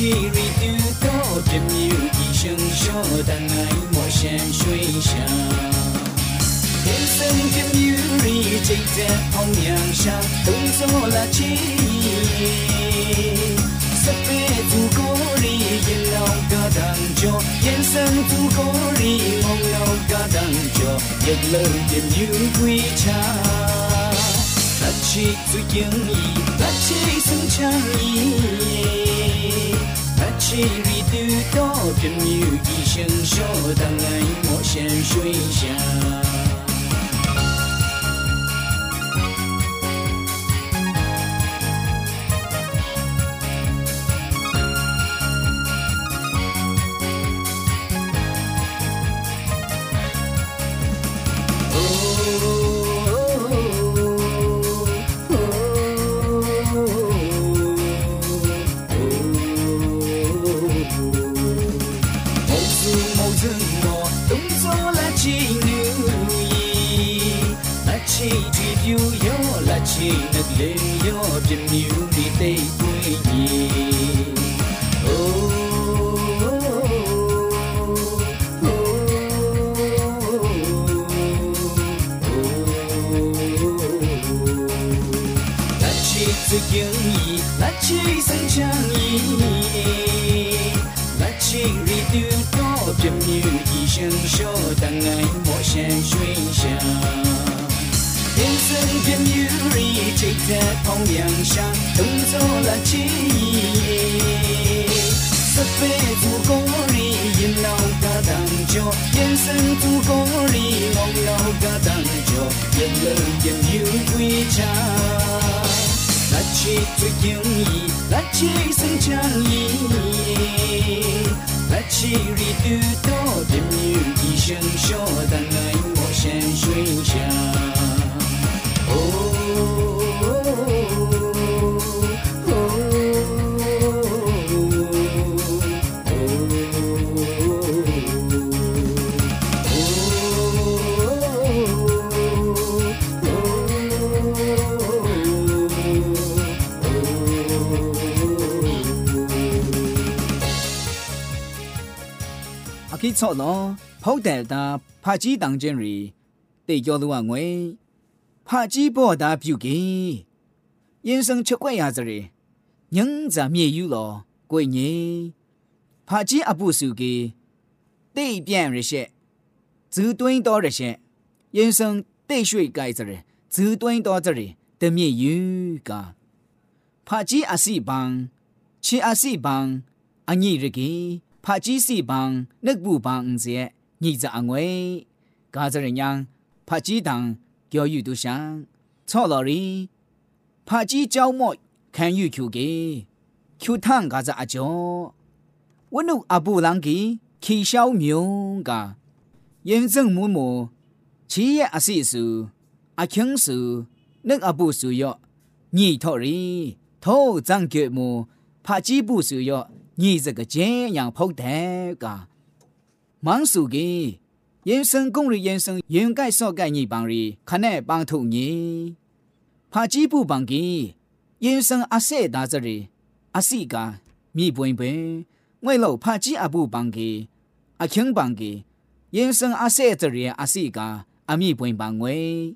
chỉ vì yêu đó yêu thì sân cho đàn ai mọi xem suy xa Thế sân tìm yêu thì chạy ra phong nhàng sao Tổng gió là chỉ Sắp về thu cố đi yên lòng cả đàn cho Yên sân thu cố đi mong lòng cả đàn cho Nhật lời tìm yêu quý cha Tắt chi tôi dân ý, tắt chi xứng trang Chỉ vì từ đó, 当然我先睡下 Oh. 人生足够你梦游个当酒，眼泪眼流归家。拿起最友谊，拿起生枪衣，拿起你的刀，点你一生笑，但爱我先睡下。哦、一错了，跑得他怕鸡当真哩，得叫路啊我，怕鸡不打表给，人生吃怪伢子哩，人咋没有了，过年，怕鸡阿不输给，对变热些，只蹲到热些，人生对水盖子哩，只蹲到这里得没有个，怕鸡阿是帮，吃阿是帮，阿你日给。 ဖာကြီးစီဘန်းနှက်ဘူးဘန်းအင်းစီညိဇာငွေကာဇရညံဖာကြီးတန်ကျော်ယူတူရှံချော့တော်ရီဖာကြီးเจ้าမော့ခံယူကျူကေကျူထန်ကာဇာအကျော်ဝနုအဘူလန်ကီခီရှောင်းမြုံကယင်းစံမွမချီရဲ့အစီအစုအချင်းစုနှက်အဘူစုရညိထော်ရီထိုးဇန်ကေမူဖာကြီးဘူးစုရ 你这个这样跑得嘎，忙数给。人生公里人生应该少干一帮人，看来帮助你。怕几不帮给，人生阿塞大这里，阿西个米本本，为了怕几阿不帮给，阿轻帮给，人生阿塞这里阿西个阿米本帮为，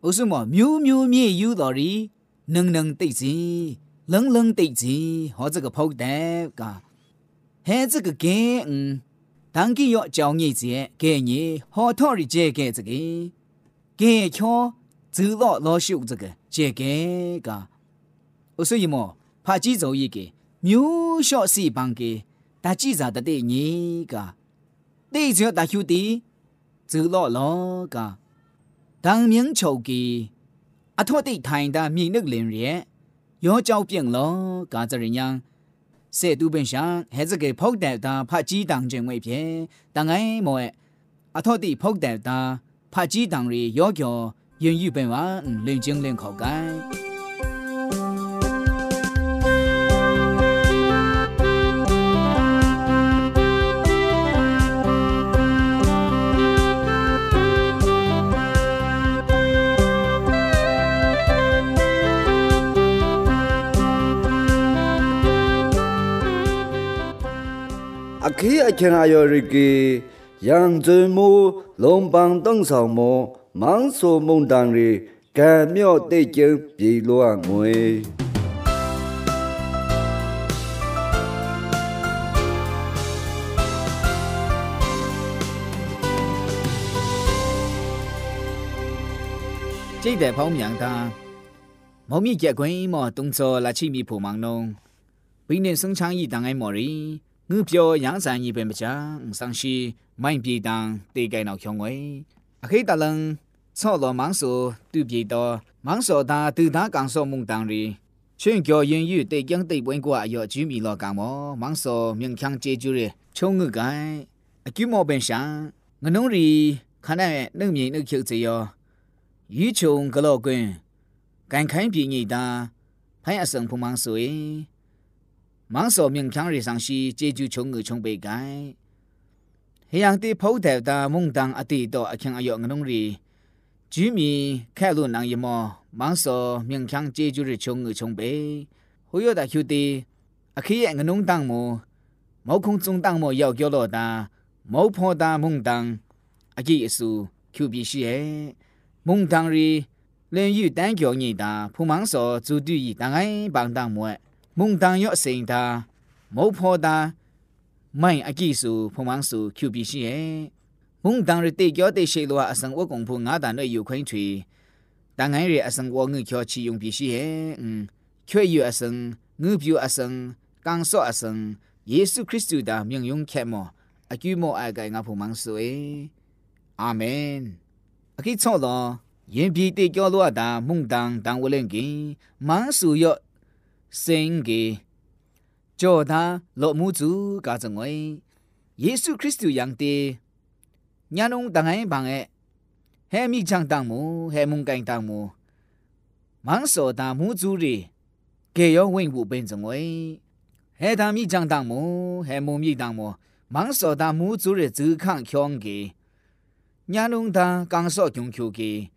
为什么苗苗灭有道理，能能对齐， 冷冷对齐，和这个跑得个，还这个给嗯，当给要教你这给你好套的这给这个，给巧。走到老修这个这个个，所以么，怕记走一个渺小细帮个，大记着的对你个，对着大兄弟走到老个，当面求个，阿托对谈的面那 ယောเจ้าเปียงลอกาจริยังเสดูเป็นช่างเฮซเกพกแต่ตาพระจีดังเจงไว้เพียตังไงหมออะทอติพกแต่ตาพระจีดังรียอเกียวยืนอยู่เป็นว่าเล่นจริงเล่นเข้ากัน အခေးအချင်အယောရီကီယန်ဇွန်မူလုံပန်းတုံဆောင်မမောင်ဆူမုန်တန်ရီကံမြော့တိတ်ကျင်းပြေလောငွေကျိတ်တဲ့ဖောင်းမြန်တာမောင်မြင့်ကြက်ခွင်းမော်တုံးစောလာချိမိဖို့မောင်နှုံဘိနေစံချန်းဤတန်အိုင်မော်ရီ ငှပြောရန်ဆိုင်ကြီးပဲမချာဆောင်ရှိမိုင်းပြေတန်းတေကဲနောက်ချုံဝဲအခိတလန်ဆော့တော်မန်းဆူသူပြေတော်မန်းစောတာသူသားကောင်စောမှုန်တန်းရီရှင်ကျော်ရင်ယူတေကျန်းတေပွင့်ကွာအယောကျူးမီလောကောင်မောမန်းစောမြင့်ချန်းကျေကျူးရချုံငှကိုင်အကျူးမောပင်ရှာငနုံးရီခန္ဓာရဲ့နှုတ်မြိန်နှုတ်ချုပ်စီယောယူချုံကလော့ကွင်းကန်ခိုင်းပြင်းညိတာဖိုင်းအစံဖုံမန်းဆူရင် 芒索命強日上西濟居窮語窮北該黑陽帝普德的夢當阿帝都阿慶阿有農里居民凱路南也麼芒索命強濟居日窮語窮北忽悠的丘帝阿ခိ也農當麼毛空中當麼要叫了的毛婆的夢當阿記耶穌丘比西耶夢當里連玉丹教你的普芒索祖弟以當該幫當麼 မုန်တန်ရော့စိန်တာမုတ်ဖောတာမိုင်အကြည့်စုဖုံမန်းစုကျူပီရှိရဲ့မုန်တန်ရတိကျော်တိရှိလောအစံဝကုံဖုငါတန်ရဲ့ယူခွင်းချွေတန်ငိုင်းရအစံဝငှကျော်ချီယုံပီရှိရဲ့ချွေယူအစံငှပြူအစံကန်ဆော့အစံယေရှုခရစ်တုတာမြင့်ယုံခဲမောအကျူမောအကိုင်ငါဖုံမန်းစုေအာမင်အကိချော့တော်ယင်ပြီတိကျော်လောတာမုန်တန်တန်ဝလင်ကင်မန်းစုရော့ 生给叫他落母族家中为耶稣基督样的，伢侬当爱帮诶，还米强当母，还蒙干当母，忙说当母族的，给要问五本中为，还当米强当母，还蒙米当母，忙说当母族的只看强给，伢侬当刚说强求给，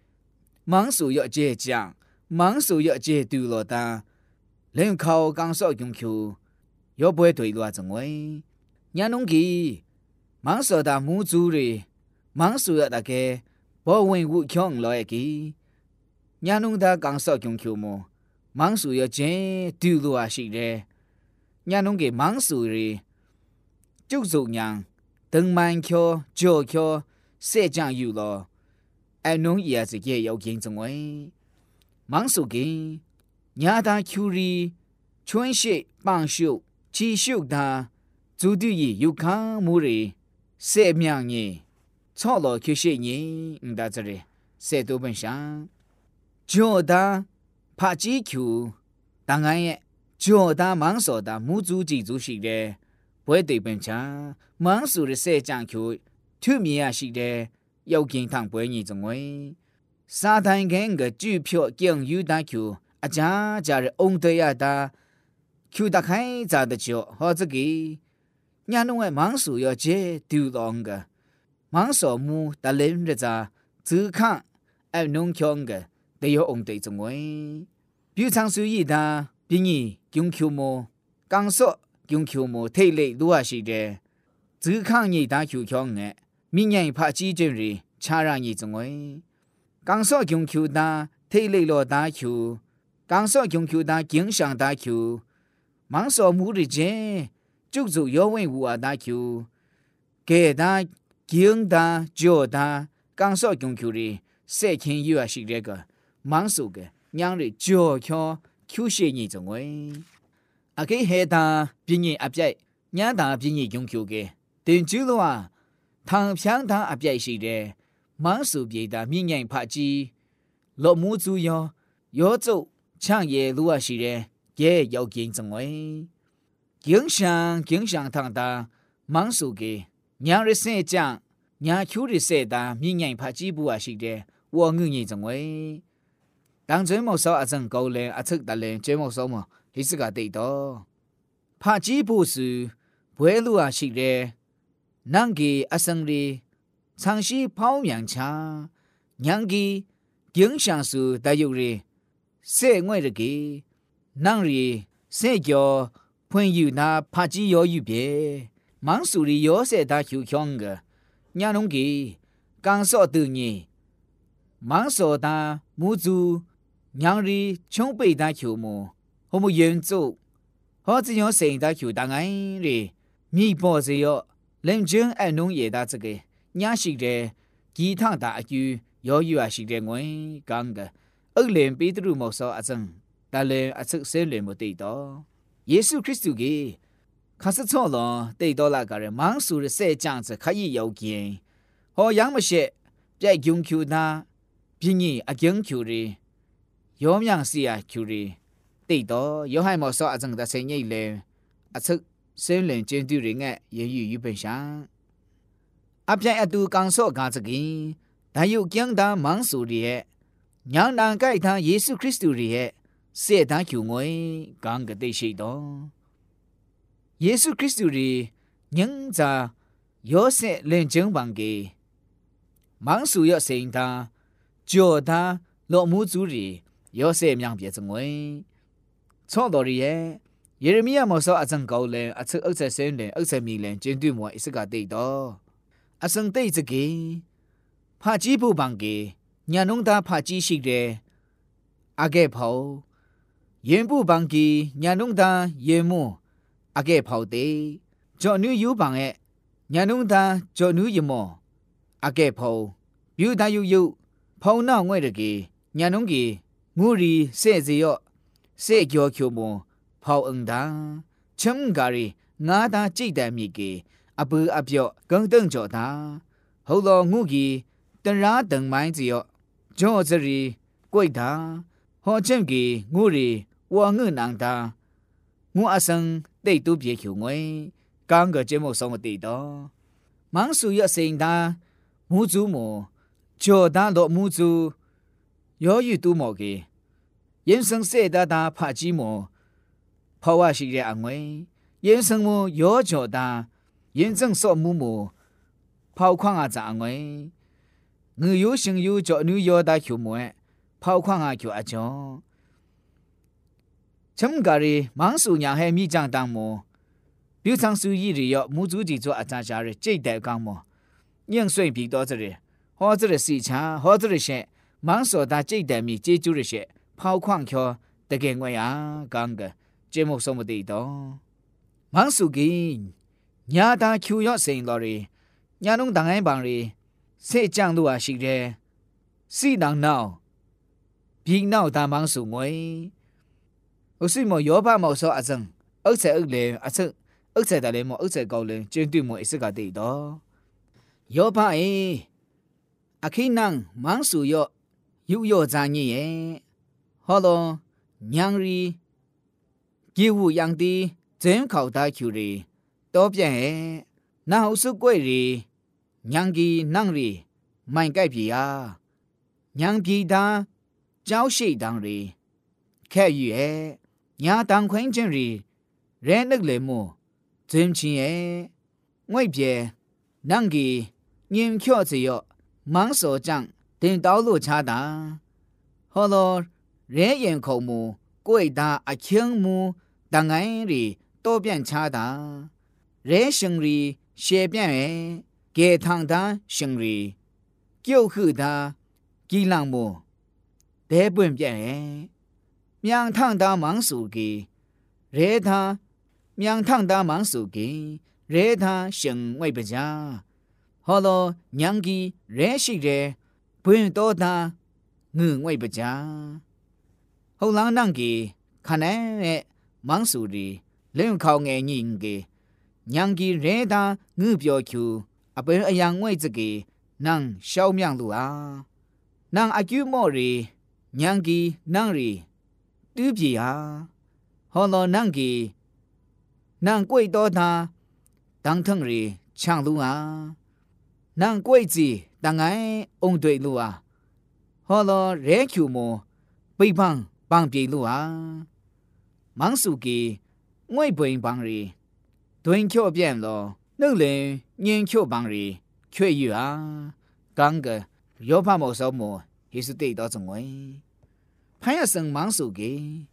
忙说要倔强，忙说要倔对了当。len khao gang so kyong kyu 要不会对路啊？怎位？伢侬记， 芒索达母族里，芒索要大概保温物强来个，伢弄他刚少穷求么，芒索要真丢路啊是的，伢弄个芒索里，就做伢，等慢桥脚桥，射将有了，爱弄也是也要 ညာတာကျူရီချွန်းရှိပန့်ရှုချီရှုတာဇူတူရီယုခါမူရီစေမြန့်ငင်ချော့တော်ကျွရှိငင်ဒါစရီစေတုပန်ရှာဂျောတာဖာကြီးကျူတန်ငိုင်းရဲ့ဂျောတာမန်းစောတာမူဇူကြည့်ဇူရှိတယ်ဘွဲတိပန်ချာမန်းစုရစေကြန့်ကျူသူမြင်ရရှိတယ်ယောက်ကင်းထန့်ပွဲညီစုံဝဲစာတိုင်းကဲငါကြည့်ဖြော့ကြင်ယူတန်ကျူ အကြကြရအောင်တရတာကျူတခိုင်းဇာတကျော်ဟောစကီညာနုံဝဲမန်းစုရကျဲဒူတော်ငါမန်းစောမူတလင်းရဇာဇื้อခန့်အနုံကျော်ငါတေယောအောင်တေစုံဝဲပြူချန်စုဤတာပြင်းကြီးကျုံကျုံမကန်စော့ကျုံကျုံမထိတ်လေသူဟာရှိတယ်ဇื้อခန့်ညိတာကျူကျော်ငါမိညာဖာကြီးကျင်ရီခြားရညိစုံဝဲကန်စော့ကျုံကျူတာထိတ်လေလောတာကျူ 刚说供求打经常打球，忙数木的接。就做要问我啊打球，给他经他教他，刚说供球的，三千有啊是这个，忙手个，让你教教球些你种位，啊给黑他毕业阿别，让他毕业供球个，等久了啊，他平他阿别是的，忙手别的明年拍机，落木主要要走， 抢业路啊是的，也要见种位。经常经常谈到忙数嘅，娘的生讲，娘求的生的，明年怕几步啊是的，我女儿认为，当最冇少阿阵高嘞，阿出得嘞，最冇少么，你是个对多，怕几步是不路啊是的，能给阿生的，长期跑命车，娘嘅经常是带有的， စေငွေရကေနန့်ရီစေကျော်ဖွင့်ယူနာဖာကြီးရောယူပြေမန်းစုရီရောစေတာချူချောင်းကညာနုံကီကန်စော့တူညီမန်းစောတာမူဇူညောင်ရီချုံပိတ်တာချူမူဟိုမယင်စုဟောစီယောစိန်တာချူတန်ငိုင်းရီမြိပေါ်စီရောလင်ကျင်းအနုံရတာစကေညာရှိတဲ့ဂီထတာအကျူရောယူရရှိတဲ့ငွေကန်က 二连彼得路冇说阿正，但连阿出三连冇对到。耶稣基督嘅，可是错了，对到那个人忙数的设这样子可以有见，好样么些在供求他，比你啊供求的，有样是啊求的，对到有还冇说啊整个生意嘞，啊出生人监督人嘅言语与本上，啊偏一度刚说讲这个，但有讲到忙数的， ညာနံကြိုက်ထားယေရှုခရစ်သူရဲ့စေတန်းကျုံဝင်ကံကတိရှိတော်ယေရှုခရစ်သူရဲ့ညင်းသာယောဆက်လင်ကျုံပံကေမောင်စုရစိန်သာကြောသာလောမှုစုရီယောဆက်မြောင်ပြေစုံဝင်ဆောတော်ရဲ့ယေရမိယမောဆောအစံကောလင်အချအုပ်ဆက်စင်းလင်အုပ်ဆက်မီလင်ကျင်းတွမွအစ်စကတိတ်တော်အစံတိတ်စကေဖာကြီးဖို့ပံကေ ညာနုံသာဖာကြီးရှိတယ်အကဲဖောရင်ပုပန်ကီညာနုံတာယေမွန်အကဲဖောက်တေဂျော်နူယူပန်ရဲ့ညာနုံတာဂျော်နူယမောအကဲဖောယူတာယူယူဖောင်းနာငွဲ့တကေညာနုံကီငူရီစဲစီယောစဲကျော်ချိုမွန်ဖောက်အန်တာချမ်ဂါရီငါတာကြိတ်တမ်းမိကေအပူအပြော့ဂုံတုံကြော်တာဟုတ်တော်ငုကီတရာတန်မိုင်းစီယော ကျော်စရီကိုိတ်တာဟောချင်းကီငုရီဝါငှနန်တာငုအစံတိတ်တူပြေချုံဝဲကန်းကကျမဆောင်တိတော်မန်းစုရစိန်တာမူးစုမကျော်တန်းတော်မူးစုရောယူတူမော်ကီရင်စံစေတာတာဖာကြီးမဖဝရှိတဲ့အငွေရင်စံမရောကျော်တာရင်စံစော့မူမဖောက်ခွမ်းအကြအငွေ ငယူရှင်ယူကြောနူယောတာကျုံမွဲပေါခွန်ငါကျုံအကျော်ချမ်ဂါရီမန်းစုညာဟဲမိကြံတန်းမပြုဆောင်စုဤရီယောမူစုကြည်ကျောအချာချာရကြိတ်တဲ့ကောင်းမညံ့ဆွင့်ပြီးတော့စရဟောစရစီချာဟောစရရှေမန်းစောတာကြိတ်တယ်မိကျေကျူးရရှေပေါခွန်ကျော်တကယ်ငွေအားကောင်းကကျေမုတ်ဆုံးမသိတော့မန်းစုကင်းညာတာကျူရော့စိန်တော်ရီညာနုံတန်ငိုင်းပံရီ စေကြံတို့ဟာရှိတယ်စီနောင်နောင်ပြင်းနောက်တာမောင်စုငွေဥစီမယောဘမောဆောအစံအုတ်ဆက်အုတ်လေအစအုတ်ဆက်တယ်လေမအုတ်ဆက်ကောင်းလေကျင်းတွေ့မအစ်စကတိတော်ယောဘအေအခိနံမောင်စုယောယူယောဇာညိယေဟောလုံးညံရီကိဝူယံတီဇင်းခေါတာကျူရီတောပြဲ့နာဟုတ်စု꿰ရီ 娘的能哩，蛮改变啊，娘皮他教谁当哩，开语诶，娘当宽真哩，人那个么？真亲诶，我别能给人巧只有忙所长等道路差大，好了，人言口目贵大啊轻目，当然里多变差大，人生里写变诶， 给堂堂生里，就后他给人目，得不变诶，命堂堂忙数给，人他。娘汤大忙手给，热他行为不佳。好了，娘给热死的，不用多大，我为不佳。后浪人给看来忙手的，两靠眼人给，娘给热他我表求， အပင်အယံငွေစကေနန်းရှောင်းမြန်လူအားနန်းအကျူမော့ရီညံကီနန်းရီတူးပြေဟာဟောတော်နန်းကီနန်းကိုိတော်သာတန်းထံရီချန်လူအားနန်းကိုိစီတန်ငိုင်းအုံတွေ့လူအားဟောတော်ရဲကျူမပိပန်းပန်းပြေလူအားမန်းစုကီငွေပွင်ပန်းရီတွင်ကျော်ပြန့်တော် 能人年桥帮里，却有啊！刚个要怕冇什么，也是对到中位，潘一生忙手机，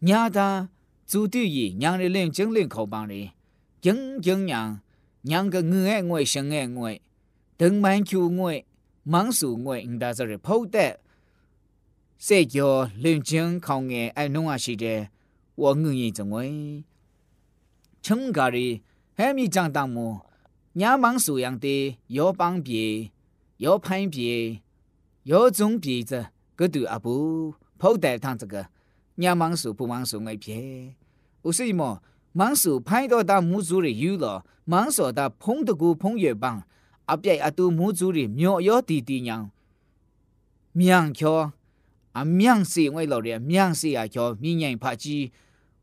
伢的。做对伊娘的领精灵口帮里，经经娘娘个我爱我心爱我，等满求我忙数我，唔大这里跑得，谁叫领精靠我爱弄啊是的，我我也怎么？成家里 还没长大么？娘忙数样的，要帮别，要攀别，要种别子，个都阿不跑得趟这个。娘忙数不忙数我撇。我是么？忙数拍到大母猪的有了，忙说的碰得过碰月棒，阿别阿都母猪的苗苗弟弟娘，命巧啊命是为老的命是啊巧，明年怕鸡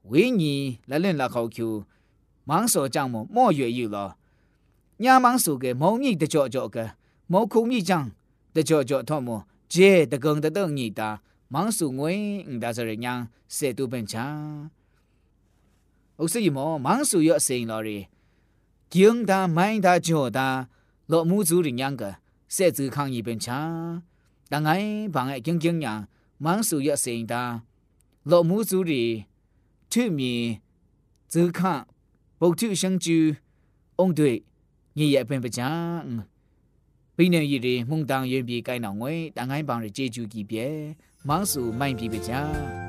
为你来人来好求， 忙说讲么莫月有了，娘忙数个毛你的脚脚个，毛苦米讲的脚脚他么，这的更的等你的。忙数我，唔打这人娘，谁都变强。我是一么忙数要生了哩，经大买大脚大，落母猪的两个，谁只看一边强，当然帮爱经经样，忙数要生大，落母猪的，出面只看 不出生猪，ông 对，你也变不强。bây giờ gì đi mong đang yên bị cái nào ấy đang ai bằng để chế chủ kỳ bé mang sự may bị bị cha 那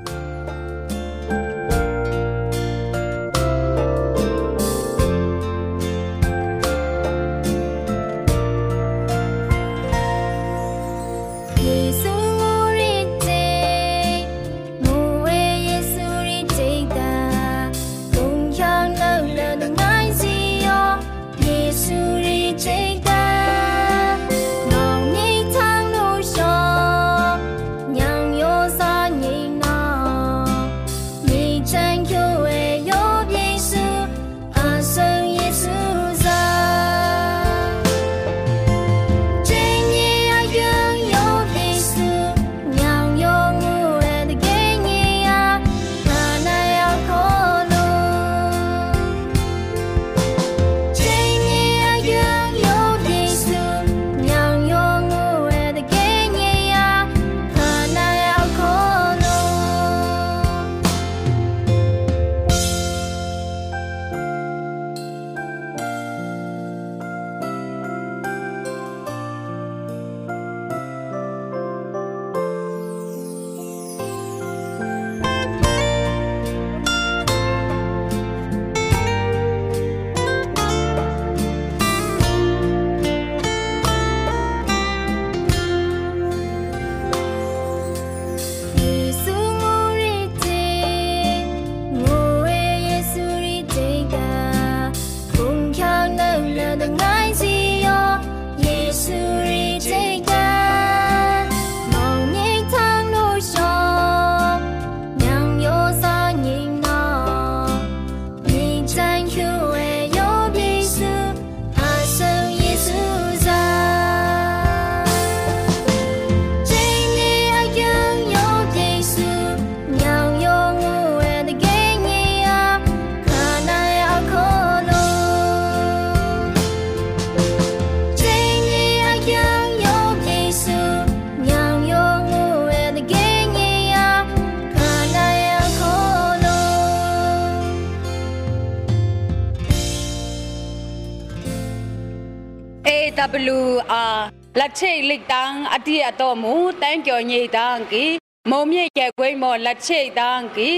လက်ချိတ်လိတ်တန်းအတိအတော်မူတန်းကျော်ညိတန်းကီမုံမြိတ်ကျဲကွိမောလက်ချိတ်တန်းကီ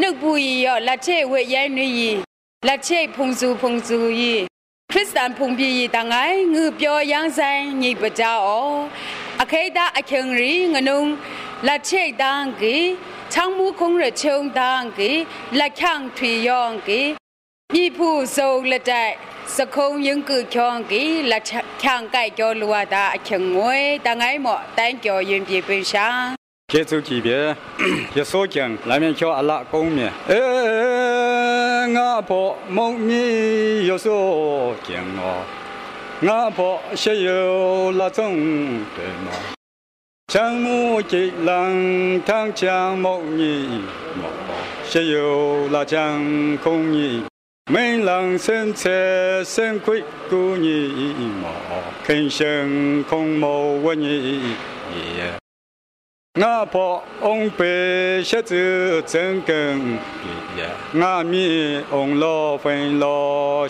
နှုတ်ပူရီရောလက်ချိတ်ဝဲရိုင်းနွီလက်ချိတ်ဖုန်စုဖုန်စုရီခရစ်စတန်ဖုန်ပြေရီတငိုင်းငူပြောရန်းဆိုင်ညိပကြောအခေတာအခင်းရီငနုံလက်ချိတ်တန်းကီချောင်းမှုခုံရချုံတန်းကီလက်ချန့်ထွေယောင်ကီမြည်ဖူစုံလက်တိုက် สคงยังคือชองกีละช่างไก่จอลัวตาเฉิงงวยตาไงหมอแตงจอยืนปีเป็นช้าง接触级别也缩紧，那边叫阿拉公面，呃，阿婆梦咪有缩紧哦，阿婆是有那种对吗？长木吉郎汤江梦咪，梦是有那江空咪。梅兰生菜生桂姑泥一抹沉香空没闻爷爷阿婆红白喜字正根阿弥陀佛南无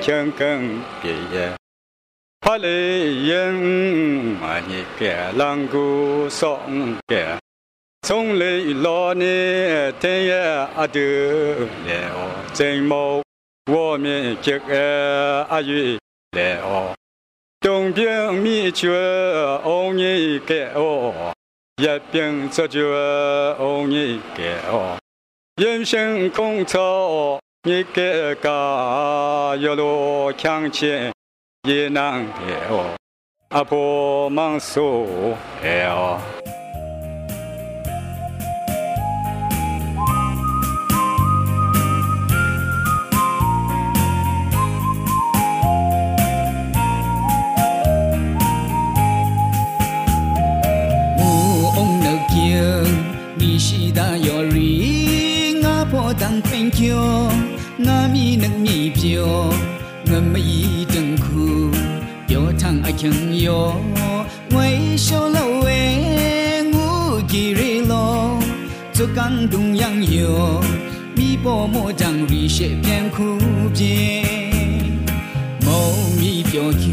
僧伽南无僧伽南无室利益耶从来老年天也阿得来哦，真冇我们这个阿姨来哦，东边米却翁你给哦。一边做着哦你给哦，人生空草你给个一路向前也难给哦，阿婆忙说哎哦。当分桥，我咪能咪表，我们一阵哭，表汤爱强哟，我小老喂，我给瑞咯，做感动样哟，咪波莫当瑞些偏苦边，莫咪表球，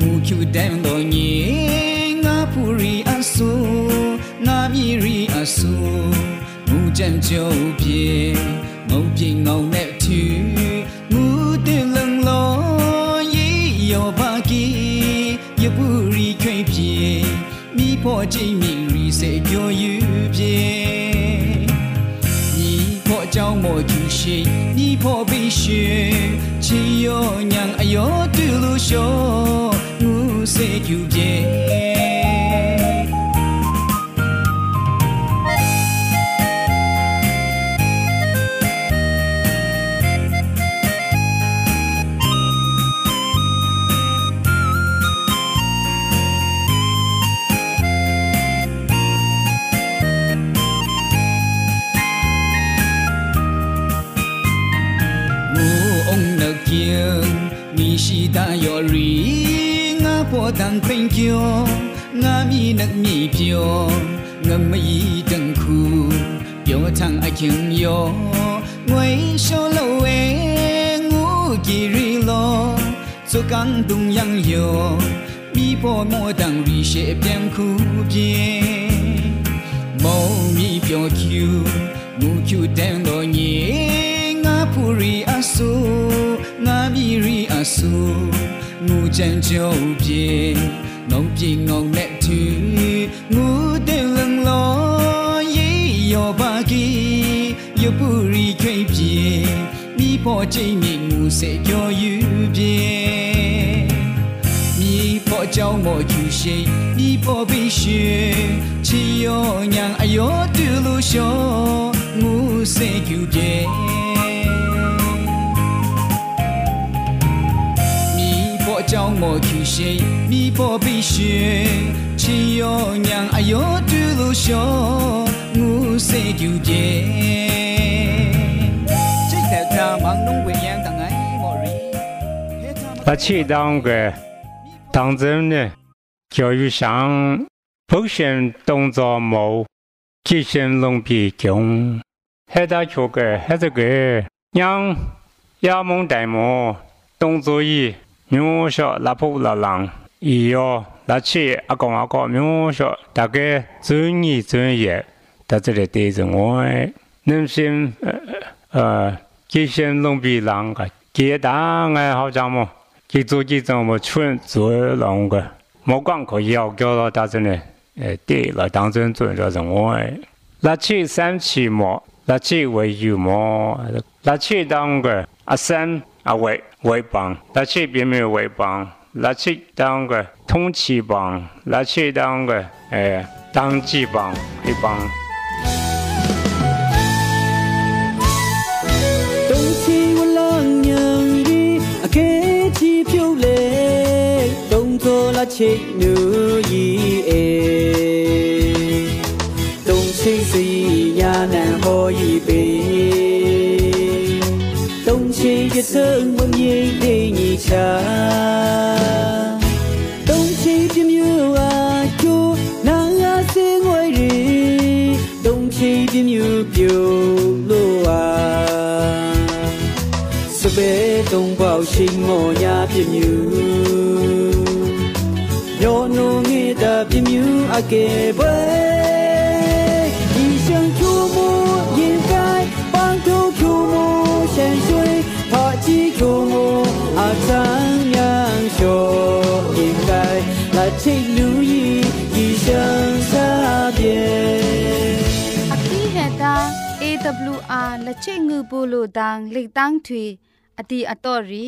我球当多年，我不瑞阿苏。那米瑞阿苏， ကြံကြုံပြေမုံပြေငောင်းနဲ့ထူငူတင်လုံလုံးရေရောပါကီရပူရီခွေပြေမိဖို့ချိန်မီရီစေပြောယူပြေမိဖို့ကြောင့်မို့ကျူရှိမိဖို့ပြီးရှင်ချီယောညံအယောတူလူရှောငူစေကျူပြေ 我们一等苦，表汤爱情哟，我小老哎，我给瑞咯，做感动样哟，咪婆莫当瑞些变苦变，莫咪表求，我求等多年，我不瑞阿苏，我咪瑞阿苏。ngủ chân châu bia ngọc bia ngọc nẹ thứ ပေါ်ကြည့်မြင်မှုစေကျော်ယူပြေမြေပေါ်ကြောင်းမော်ကျူရှိမြေပေါ်ပြီးရှင်ချီယောညံအယောတူလူရှောငူစေကျူပြေမြေပေါ်ကြောင်းမော်ကျူရှိမြေပေါ်ပြီးရှင်ချီယောညံအယောတူလူရှောငူစေကျူပြေ 把去当个当真呢，教育上不先动作某，即先弄比穷，还打球个还这个让亚蒙戴蒙动作一渺小拉普拉郎，一要拉起阿公阿公渺小，大概尊一尊也，到这里对着我，能心呃呃。吉先弄比啷个吉当爱好像么吉做吉做么村做啷个莫讲可要叫到大真嘞诶对了当真做着人我那去三期么那去为有么那去当个阿三阿伟伟帮那去边没有伟帮那去当个通气帮那去当个诶当季帮一帮。 ချိတ်နူရီအေတုံချိတ်စီညာနံဟောဤပေတုံချိတ်ကဆုံမမြိတေညီချာတုံချိတ်ပြမြူအားကျိုးနာငါစင်ငွေရီတုံချိတ်ပြမြူပြိုလို့အားစပယ် တုံပေါရှိမောညာပြမြူယောနုငေတပြမြူအကေပွဲဒီရှန်ချူမူရင်ကိုင်ပန်းတူချူမူရှန်ရွှေပါချီချူမူအသံညံလျှောရင်ကိုင်လာချိတ်လူကြီးဒီရှန်စားပြေအခီဟတာ AWR လက်ချိတ်ငူပူလို့တန်းလိတ်တန်းထွေအတီအတော်ရီ